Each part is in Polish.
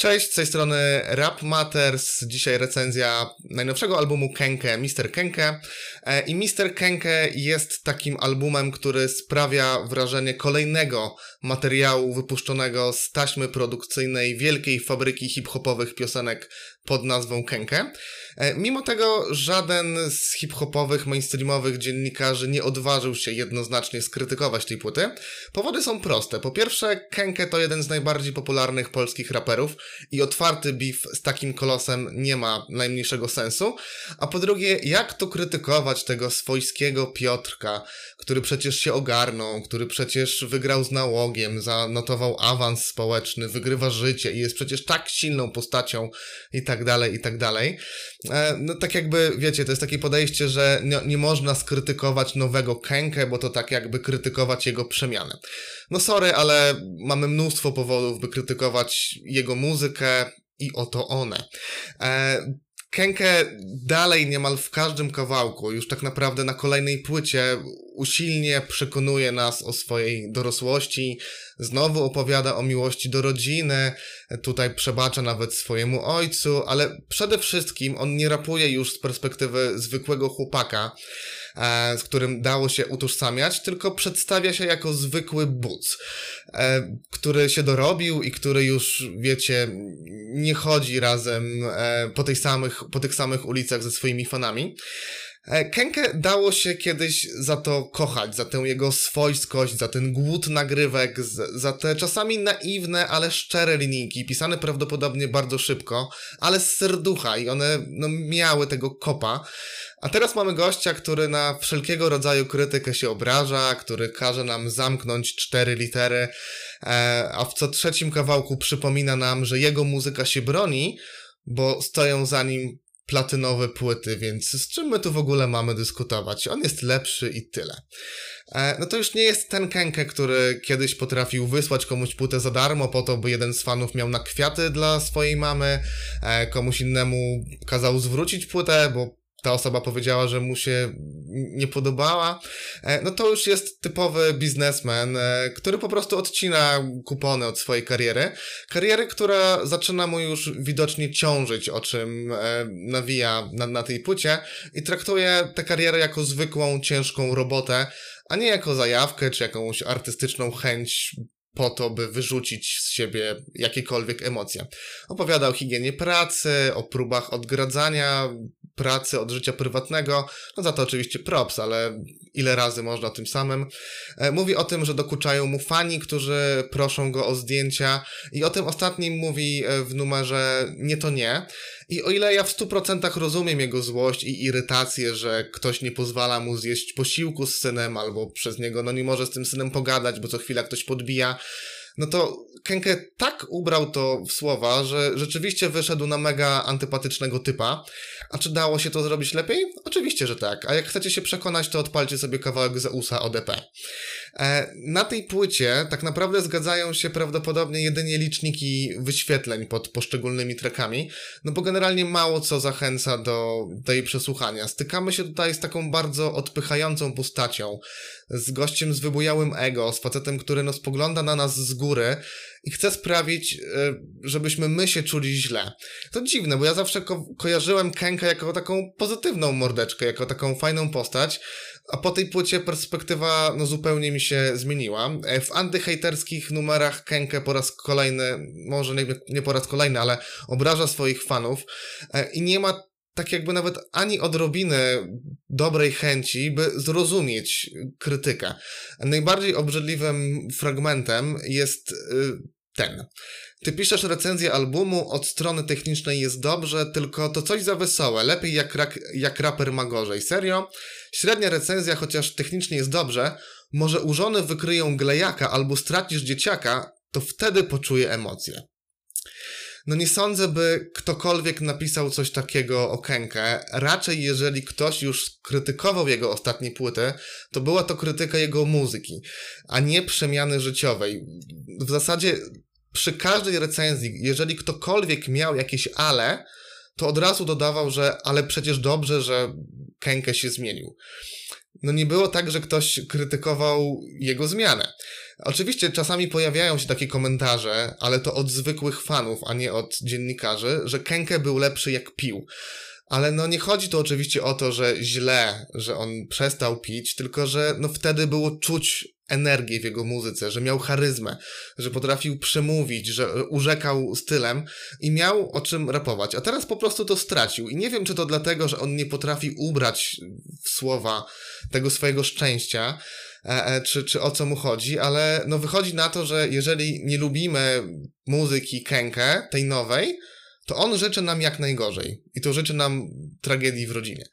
Cześć, z tej strony Rap Matters. Dzisiaj recenzja najnowszego albumu Kenke, Mr. Kenke. E, I Mr. Kenke jest takim albumem, który sprawia wrażenie kolejnego materiału wypuszczonego z taśmy produkcyjnej wielkiej fabryki hip-hopowych piosenek pod nazwą Kenke. E, mimo tego żaden z hip-hopowych, mainstreamowych dziennikarzy nie odważył się jednoznacznie skrytykować tej płyty. Powody są proste. Po pierwsze, Kenke to jeden z najbardziej popularnych polskich raperów i otwarty beef z takim kolosem nie ma najmniejszego sensu. A po drugie, jak to krytykować tego swojskiego Piotrka, który przecież się ogarnął, który przecież wygrał z nałogiem, zanotował awans społeczny, wygrywa życie i jest przecież tak silną postacią i tak dalej, i tak dalej. E, no tak jakby, wiecie, to jest takie podejście, że nie, nie można skrytykować nowego Kenkę, bo to tak jakby krytykować jego przemianę. No sorry, ale mamy mnóstwo powodów, by krytykować jego muzykę i oto one. E, Kenke dalej niemal w każdym kawałku, już tak naprawdę na kolejnej płycie, usilnie przekonuje nas o swojej dorosłości, znowu opowiada o miłości do rodziny, tutaj przebacza nawet swojemu ojcu, ale przede wszystkim on nie rapuje już z perspektywy zwykłego chłopaka, z którym dało się utożsamiać, tylko przedstawia się jako zwykły buc, e, który się dorobił i który już, wiecie, nie chodzi razem e, po, tej samych, po tych samych ulicach ze swoimi fanami. Kenke dało się kiedyś za to kochać, za tę jego swojskość, za ten głód nagrywek, za te czasami naiwne, ale szczere linijki, pisane prawdopodobnie bardzo szybko, ale z serducha i one no, miały tego kopa. A teraz mamy gościa, który na wszelkiego rodzaju krytykę się obraża, który każe nam zamknąć cztery litery, e, a w co trzecim kawałku przypomina nam, że jego muzyka się broni, bo stoją za nim platynowe płyty, więc z czym my tu w ogóle mamy dyskutować? On jest lepszy i tyle. E, no to już nie jest ten Kenke, który kiedyś potrafił wysłać komuś płytę za darmo po to, by jeden z fanów miał na kwiaty dla swojej mamy, e, komuś innemu kazał zwrócić płytę, bo ta osoba powiedziała, że mu się nie podobała, e, no to już jest typowy biznesmen, e, który po prostu odcina kupony od swojej kariery. Kariery, która zaczyna mu już widocznie ciążyć, o czym e, nawija na, na tej płycie i traktuje tę karierę jako zwykłą, ciężką robotę, a nie jako zajawkę czy jakąś artystyczną chęć po to, by wyrzucić z siebie jakiekolwiek emocje. Opowiada o higienie pracy, o próbach odgradzania pracy od życia prywatnego, no za to oczywiście props, ale ile razy można tym samym. E, mówi o tym, że dokuczają mu fani, którzy proszą go o zdjęcia i o tym ostatnim mówi e, w numerze Nie to nie. I o ile ja w 100% rozumiem jego złość i irytację, że ktoś nie pozwala mu zjeść posiłku z synem albo przez niego no nie może z tym synem pogadać, bo co chwila ktoś podbija, no to Kenke tak ubrał to w słowa, że rzeczywiście wyszedł na mega antypatycznego typa. A czy dało się to zrobić lepiej? Oczywiście, że tak. A jak chcecie się przekonać, to odpalcie sobie kawałek Zeusa ODP. E, na tej płycie tak naprawdę zgadzają się prawdopodobnie jedynie liczniki wyświetleń pod poszczególnymi trackami, no bo generalnie mało co zachęca do tej przesłuchania. Stykamy się tutaj z taką bardzo odpychającą postacią, z gościem z wybujałym ego, z facetem, który no spogląda na nas z góry i chce sprawić, e, żebyśmy my się czuli źle. To dziwne, bo ja zawsze ko kojarzyłem Kenka jako taką pozytywną mordeczkę, jako taką fajną postać, a po tej płycie perspektywa no, zupełnie mi się zmieniła. E, w antyhejterskich numerach Kenke po raz kolejny, może nie, nie po raz kolejny, ale obraża swoich fanów e, i nie ma tak jakby nawet ani odrobiny dobrej chęci, by zrozumieć krytykę. Najbardziej obrzydliwym fragmentem jest y, ten. Ty piszesz recenzję albumu, od strony technicznej jest dobrze, tylko to coś za wesołe, lepiej jak, rak, jak raper ma gorzej. Serio? Średnia recenzja, chociaż technicznie jest dobrze, może u żony wykryją glejaka albo stracisz dzieciaka, to wtedy poczuje emocje. No nie sądzę, by ktokolwiek napisał coś takiego o Kenkę. Raczej jeżeli ktoś już krytykował jego ostatnie płyty, to była to krytyka jego muzyki, a nie przemiany życiowej. W zasadzie przy każdej recenzji, jeżeli ktokolwiek miał jakieś ale, to od razu dodawał, że ale przecież dobrze, że Kenke się zmienił. No nie było tak, że ktoś krytykował jego zmianę. Oczywiście czasami pojawiają się takie komentarze, ale to od zwykłych fanów, a nie od dziennikarzy, że Kenke był lepszy jak pił. Ale no nie chodzi tu oczywiście o to, że źle, że on przestał pić, tylko że no wtedy było czuć energię w jego muzyce, że miał charyzmę, że potrafił przemówić, że urzekał stylem i miał o czym rapować. A teraz po prostu to stracił. I nie wiem, czy to dlatego, że on nie potrafi ubrać w słowa tego swojego szczęścia, e, e, czy, czy o co mu chodzi, ale no wychodzi na to, że jeżeli nie lubimy muzyki Kenke, tej nowej, to on życzy nam jak najgorzej. I to życzy nam tragedii w rodzinie.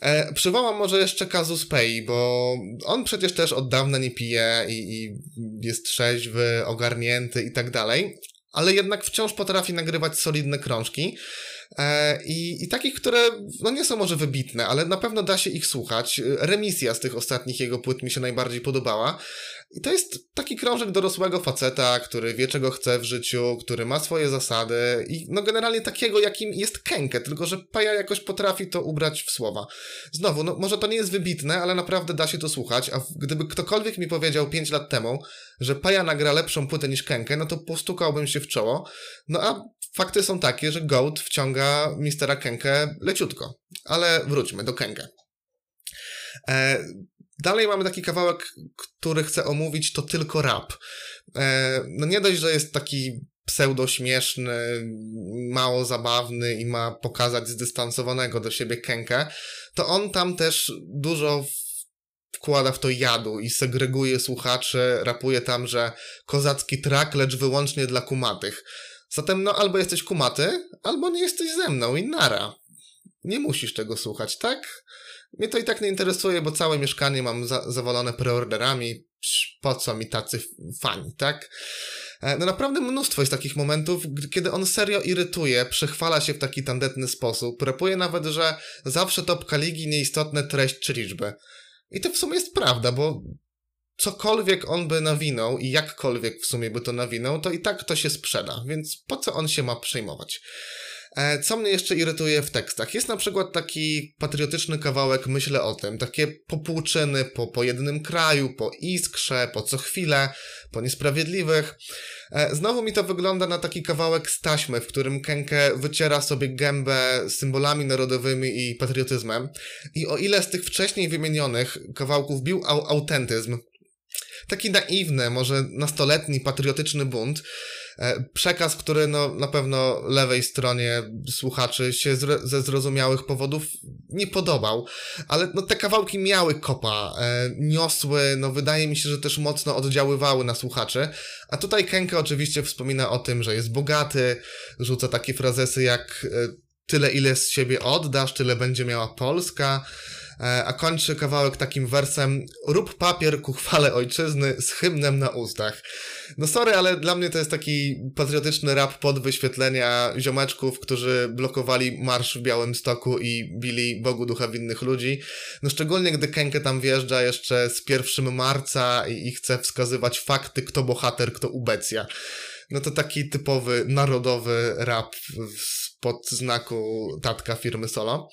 E, przywołam może jeszcze kazus Pei, bo on przecież też od dawna nie pije i, i jest trzeźwy, ogarnięty i tak dalej, ale jednak wciąż potrafi nagrywać solidne krążki. E, I, I takich, które no nie są może wybitne, ale na pewno da się ich słuchać. Remisja z tych ostatnich jego płyt mi się najbardziej podobała. I to jest taki krążek dorosłego faceta, który wie czego chce w życiu, który ma swoje zasady i no generalnie takiego jakim jest Kenke, tylko że Paja jakoś potrafi to ubrać w słowa. Znowu, no może to nie jest wybitne, ale naprawdę da się to słuchać, a gdyby ktokolwiek mi powiedział 5 lat temu, że Paja nagra lepszą płytę niż Kenke, no to postukałbym się w czoło. No a fakty są takie, że Goat wciąga mistera Kenke leciutko. Ale wróćmy do Kenke. E, Dalej mamy taki kawałek, który chcę omówić, to tylko rap. E, no nie dość, że jest taki pseudo-śmieszny, mało zabawny i ma pokazać zdystansowanego do siebie Kenkę, to on tam też dużo wkłada w to jadu i segreguje słuchaczy, rapuje tam, że kozacki track, lecz wyłącznie dla kumatych. Zatem no albo jesteś kumaty, albo nie jesteś ze mną i nara. Nie musisz tego słuchać, tak? Mnie to i tak nie interesuje, bo całe mieszkanie mam za zawalone preorderami. Po co mi tacy fani, tak? E, no naprawdę mnóstwo jest takich momentów, kiedy on serio irytuje, przechwala się w taki tandetny sposób, rapuje nawet, że zawsze topka ligi nieistotne treść czy liczby. I to w sumie jest prawda, bo cokolwiek on by nawinął i jakkolwiek w sumie by to nawinął, to i tak to się sprzeda, więc po co on się ma przejmować? E, co mnie jeszcze irytuje w tekstach? Jest na przykład taki patriotyczny kawałek Myślę o tym, takie popłuczyny po, po jednym kraju, po iskrze, po co chwilę, po niesprawiedliwych. E, znowu mi to wygląda na taki kawałek z taśmy, w którym Kenke wyciera sobie gębę symbolami narodowymi i patriotyzmem. I o ile z tych wcześniej wymienionych kawałków bił autentyzm, taki naiwny, może nastoletni, patriotyczny bunt, E, przekaz, który no, na pewno lewej stronie słuchaczy się ze zrozumiałych powodów nie podobał, ale no, te kawałki miały kopa, e, niosły, no wydaje mi się, że też mocno oddziaływały na słuchaczy, a tutaj Kenke oczywiście wspomina o tym, że jest bogaty, rzuca takie frazesy jak e, tyle ile z siebie oddasz, tyle będzie miała Polska, a kończy kawałek takim wersem rób papier ku chwale ojczyzny z hymnem na ustach. No sorry, ale dla mnie to jest taki patriotyczny rap pod wyświetlenia ziomeczków, którzy blokowali marsz w Białym Stoku i bili Bogu ducha winnych ludzi. No szczególnie gdy Kenke tam wjeżdża jeszcze z 1 marca i, i chce wskazywać fakty, kto bohater, kto ubecja no to taki typowy narodowy rap pod znaku tatka firmy Solo.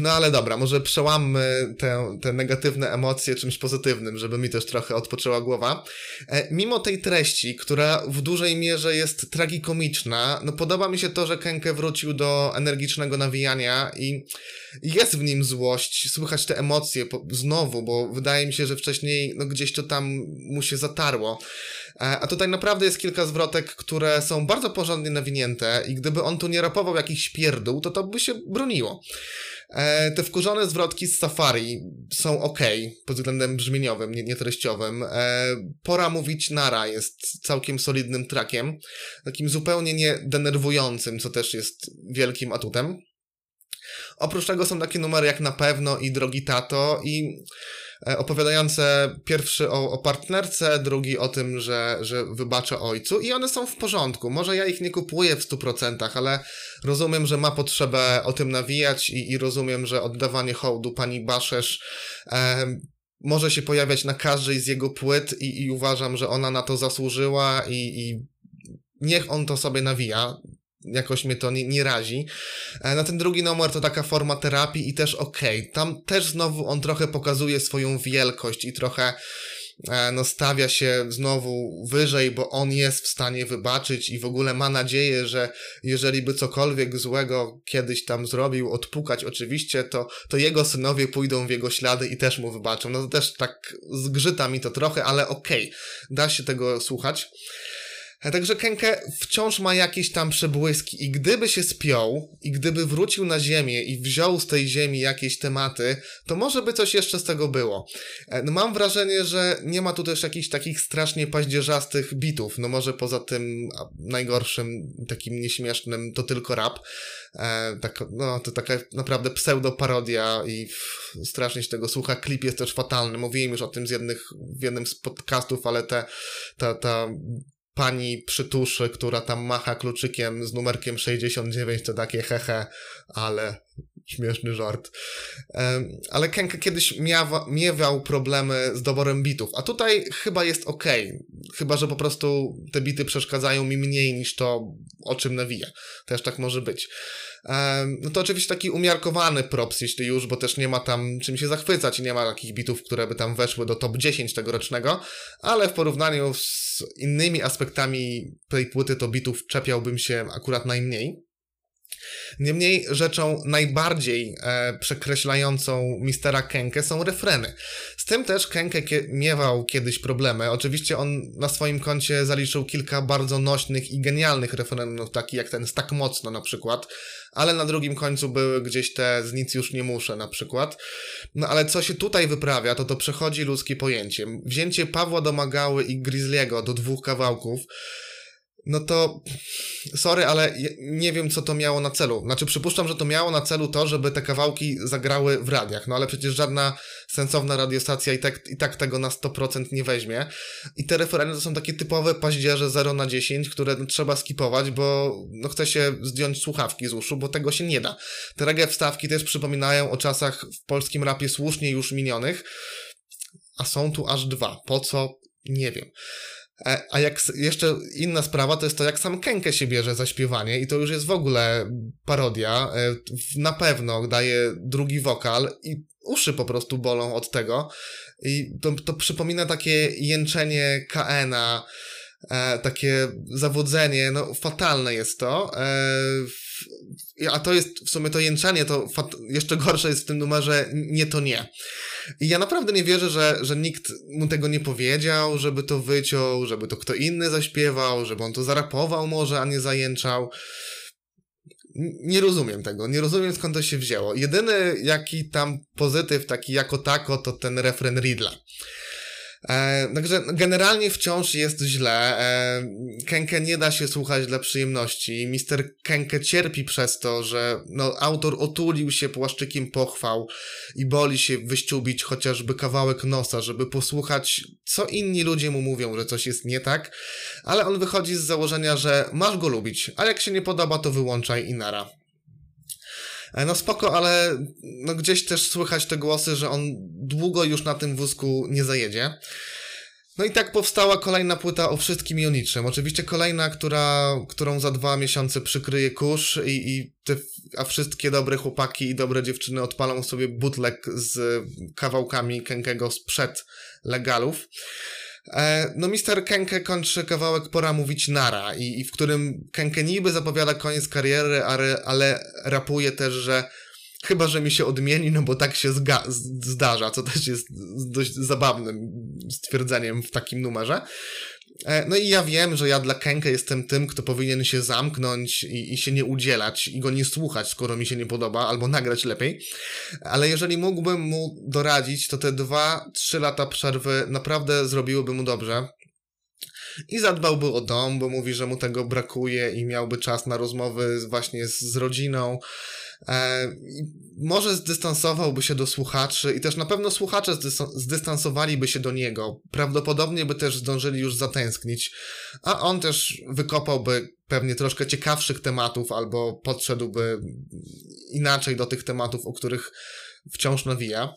No ale dobra, może przełammy te, te negatywne emocje czymś pozytywnym, żeby mi też trochę odpoczęła głowa. E, mimo tej treści, która w dużej mierze jest tragikomiczna, no podoba mi się to, że Kenke wrócił do energicznego nawijania i jest w nim złość, słychać te emocje po, znowu, bo wydaje mi się, że wcześniej no gdzieś to tam mu się zatarło. E, a tutaj naprawdę jest kilka zwrotek, które są bardzo porządnie nawinięte i gdyby on tu nie rapował jakichś pierdół, to to by się broniło. E, te wkurzone zwrotki z Safari są ok pod względem brzmieniowym, nie, nie treściowym. E, Pora mówić nara jest całkiem solidnym trakiem, takim zupełnie nie denerwującym, co też jest wielkim atutem. Oprócz tego są takie numery jak Na pewno i Drogi Tato i E, opowiadające pierwszy o, o partnerce, drugi o tym, że, że wybacza ojcu i one są w porządku. Może ja ich nie kupuję w 100%, ale rozumiem, że ma potrzebę o tym nawijać i, i rozumiem, że oddawanie hołdu pani Baszesz e, może się pojawiać na każdej z jego płyt i, i uważam, że ona na to zasłużyła i, i niech on to sobie nawija. Jakoś mnie to nie, nie razi. E, na ten drugi numer to taka forma terapii i też okej. Okay. Tam też znowu on trochę pokazuje swoją wielkość i trochę E, no stawia się znowu wyżej, bo on jest w stanie wybaczyć i w ogóle ma nadzieję, że jeżeli by cokolwiek złego kiedyś tam zrobił, odpukać oczywiście, to, to jego synowie pójdą w jego ślady i też mu wybaczą. No to też tak zgrzyta mi to trochę, ale okej, okay, da się tego słuchać. Także Kenke wciąż ma jakieś tam przebłyski i gdyby się spiął i gdyby wrócił na ziemię i wziął z tej ziemi jakieś tematy, to może by coś jeszcze z tego było. E, no mam wrażenie, że nie ma tu też jakichś takich strasznie paździerzastych bitów, no może poza tym najgorszym, takim nieśmiesznym to tylko rap. E, tak, no to taka naprawdę pseudo-parodia i strasznie się tego słucha. Klip jest też fatalny. Mówiłem już o tym z jednych, w jednym z podcastów, ale te, ta, ta pani przytuszy, która tam macha kluczykiem z numerkiem 69, to takie hehe, ale śmieszny żart. Ale Kenka kiedyś miawa, miewał problemy z doborem bitów, a tutaj chyba jest ok. Chyba, że po prostu te bity przeszkadzają mi mniej niż to, o czym nawija. Też tak może być. No to oczywiście taki umiarkowany props, jeśli już, bo też nie ma tam czym się zachwycać i nie ma takich bitów, które by tam weszły do top 10 tegorocznego, ale w porównaniu z innymi aspektami tej płyty to bitów czepiałbym się akurat najmniej. Niemniej rzeczą najbardziej e, przekreślającą mistera Kenke są refreny. Z tym też Kenke kie miewał kiedyś problemy. Oczywiście on na swoim koncie zaliczył kilka bardzo nośnych i genialnych refrenów, takich jak ten Tak Mocno na przykład, ale na drugim końcu były gdzieś te z nic już nie muszę na przykład. No ale co się tutaj wyprawia, to to przechodzi ludzkie pojęcie. Wzięcie Pawła Domagały i Grizzliego do dwóch kawałków no to sorry, ale nie wiem, co to miało na celu. Znaczy, przypuszczam, że to miało na celu to, żeby te kawałki zagrały w radiach, no ale przecież żadna sensowna radiostacja i tak, i tak tego na 100% nie weźmie. I te referendy to są takie typowe paździerze 0 na 10, które trzeba skipować, bo no, chce się zdjąć słuchawki z uszu, bo tego się nie da. Te reggae wstawki też przypominają o czasach w polskim rapie słusznie już minionych, a są tu aż dwa. Po co? Nie wiem. E, a jak jeszcze inna sprawa to jest to, jak sam Kenke się bierze za śpiewanie i to już jest w ogóle parodia. E, na pewno daje drugi wokal i uszy po prostu bolą od tego. I to, to przypomina takie jęczenie KN-a, e, takie zawodzenie, no fatalne jest to. A to jest w sumie to jęczenie, to jeszcze gorsze jest w tym numerze nie to nie. I ja naprawdę nie wierzę, że, że nikt mu tego nie powiedział, żeby to wyciął, żeby to kto inny zaśpiewał, żeby on to zarapował może, a nie zajęczał. Nie rozumiem tego, nie rozumiem skąd to się wzięło. Jedyny jaki tam pozytyw taki jako tako to ten refren Ridla. E, także generalnie wciąż jest źle. E, Kenke nie da się słuchać dla przyjemności. Mister Kenke cierpi przez to, że no, autor otulił się płaszczykiem pochwał i boli się wyściubić chociażby kawałek nosa, żeby posłuchać, co inni ludzie mu mówią, że coś jest nie tak, ale on wychodzi z założenia, że masz go lubić, a jak się nie podoba, to wyłączaj i nara. E, no spoko, ale no gdzieś też słychać te głosy, że on długo już na tym wózku nie zajedzie. No i tak powstała kolejna płyta o wszystkim i o niczym. Oczywiście kolejna, która, którą za dwa miesiące przykryje kurz i, i te, a wszystkie dobre chłopaki i dobre dziewczyny odpalą sobie bootleg z kawałkami Kenkego sprzed legalów. E, no, Mister Kenke kończy kawałek Pora mówić nara i, i w którym Kenke niby zapowiada koniec kariery, ale, ale rapuje też, że chyba, że mi się odmieni, no bo tak się zdarza, co też jest dość zabawnym stwierdzeniem w takim numerze. E, no i ja wiem, że ja dla Kenke jestem tym, kto powinien się zamknąć i, i, się nie udzielać i go nie słuchać, skoro mi się nie podoba, albo nagrać lepiej. Ale jeżeli mógłbym mu doradzić, to te dwa, trzy lata przerwy naprawdę zrobiłyby mu dobrze. I zadbałby o dom, bo mówi, że mu tego brakuje i miałby czas na rozmowy właśnie z, z rodziną. E, może zdystansowałby się do słuchaczy i też na pewno słuchacze zdystansowaliby się do niego. Prawdopodobnie by też zdążyli już zatęsknić, a on też wykopałby pewnie troszkę ciekawszych tematów albo podszedłby inaczej do tych tematów, o których wciąż nawija.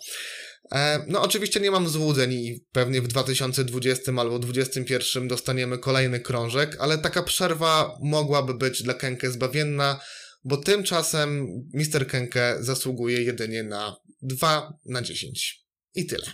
E, no oczywiście nie mam złudzeń i pewnie w 2020 albo 2021 dostaniemy kolejny krążek, ale taka przerwa mogłaby być dla Kenke zbawienna, bo tymczasem Mr. Kenke zasługuje jedynie na 2 na 10. I tyle.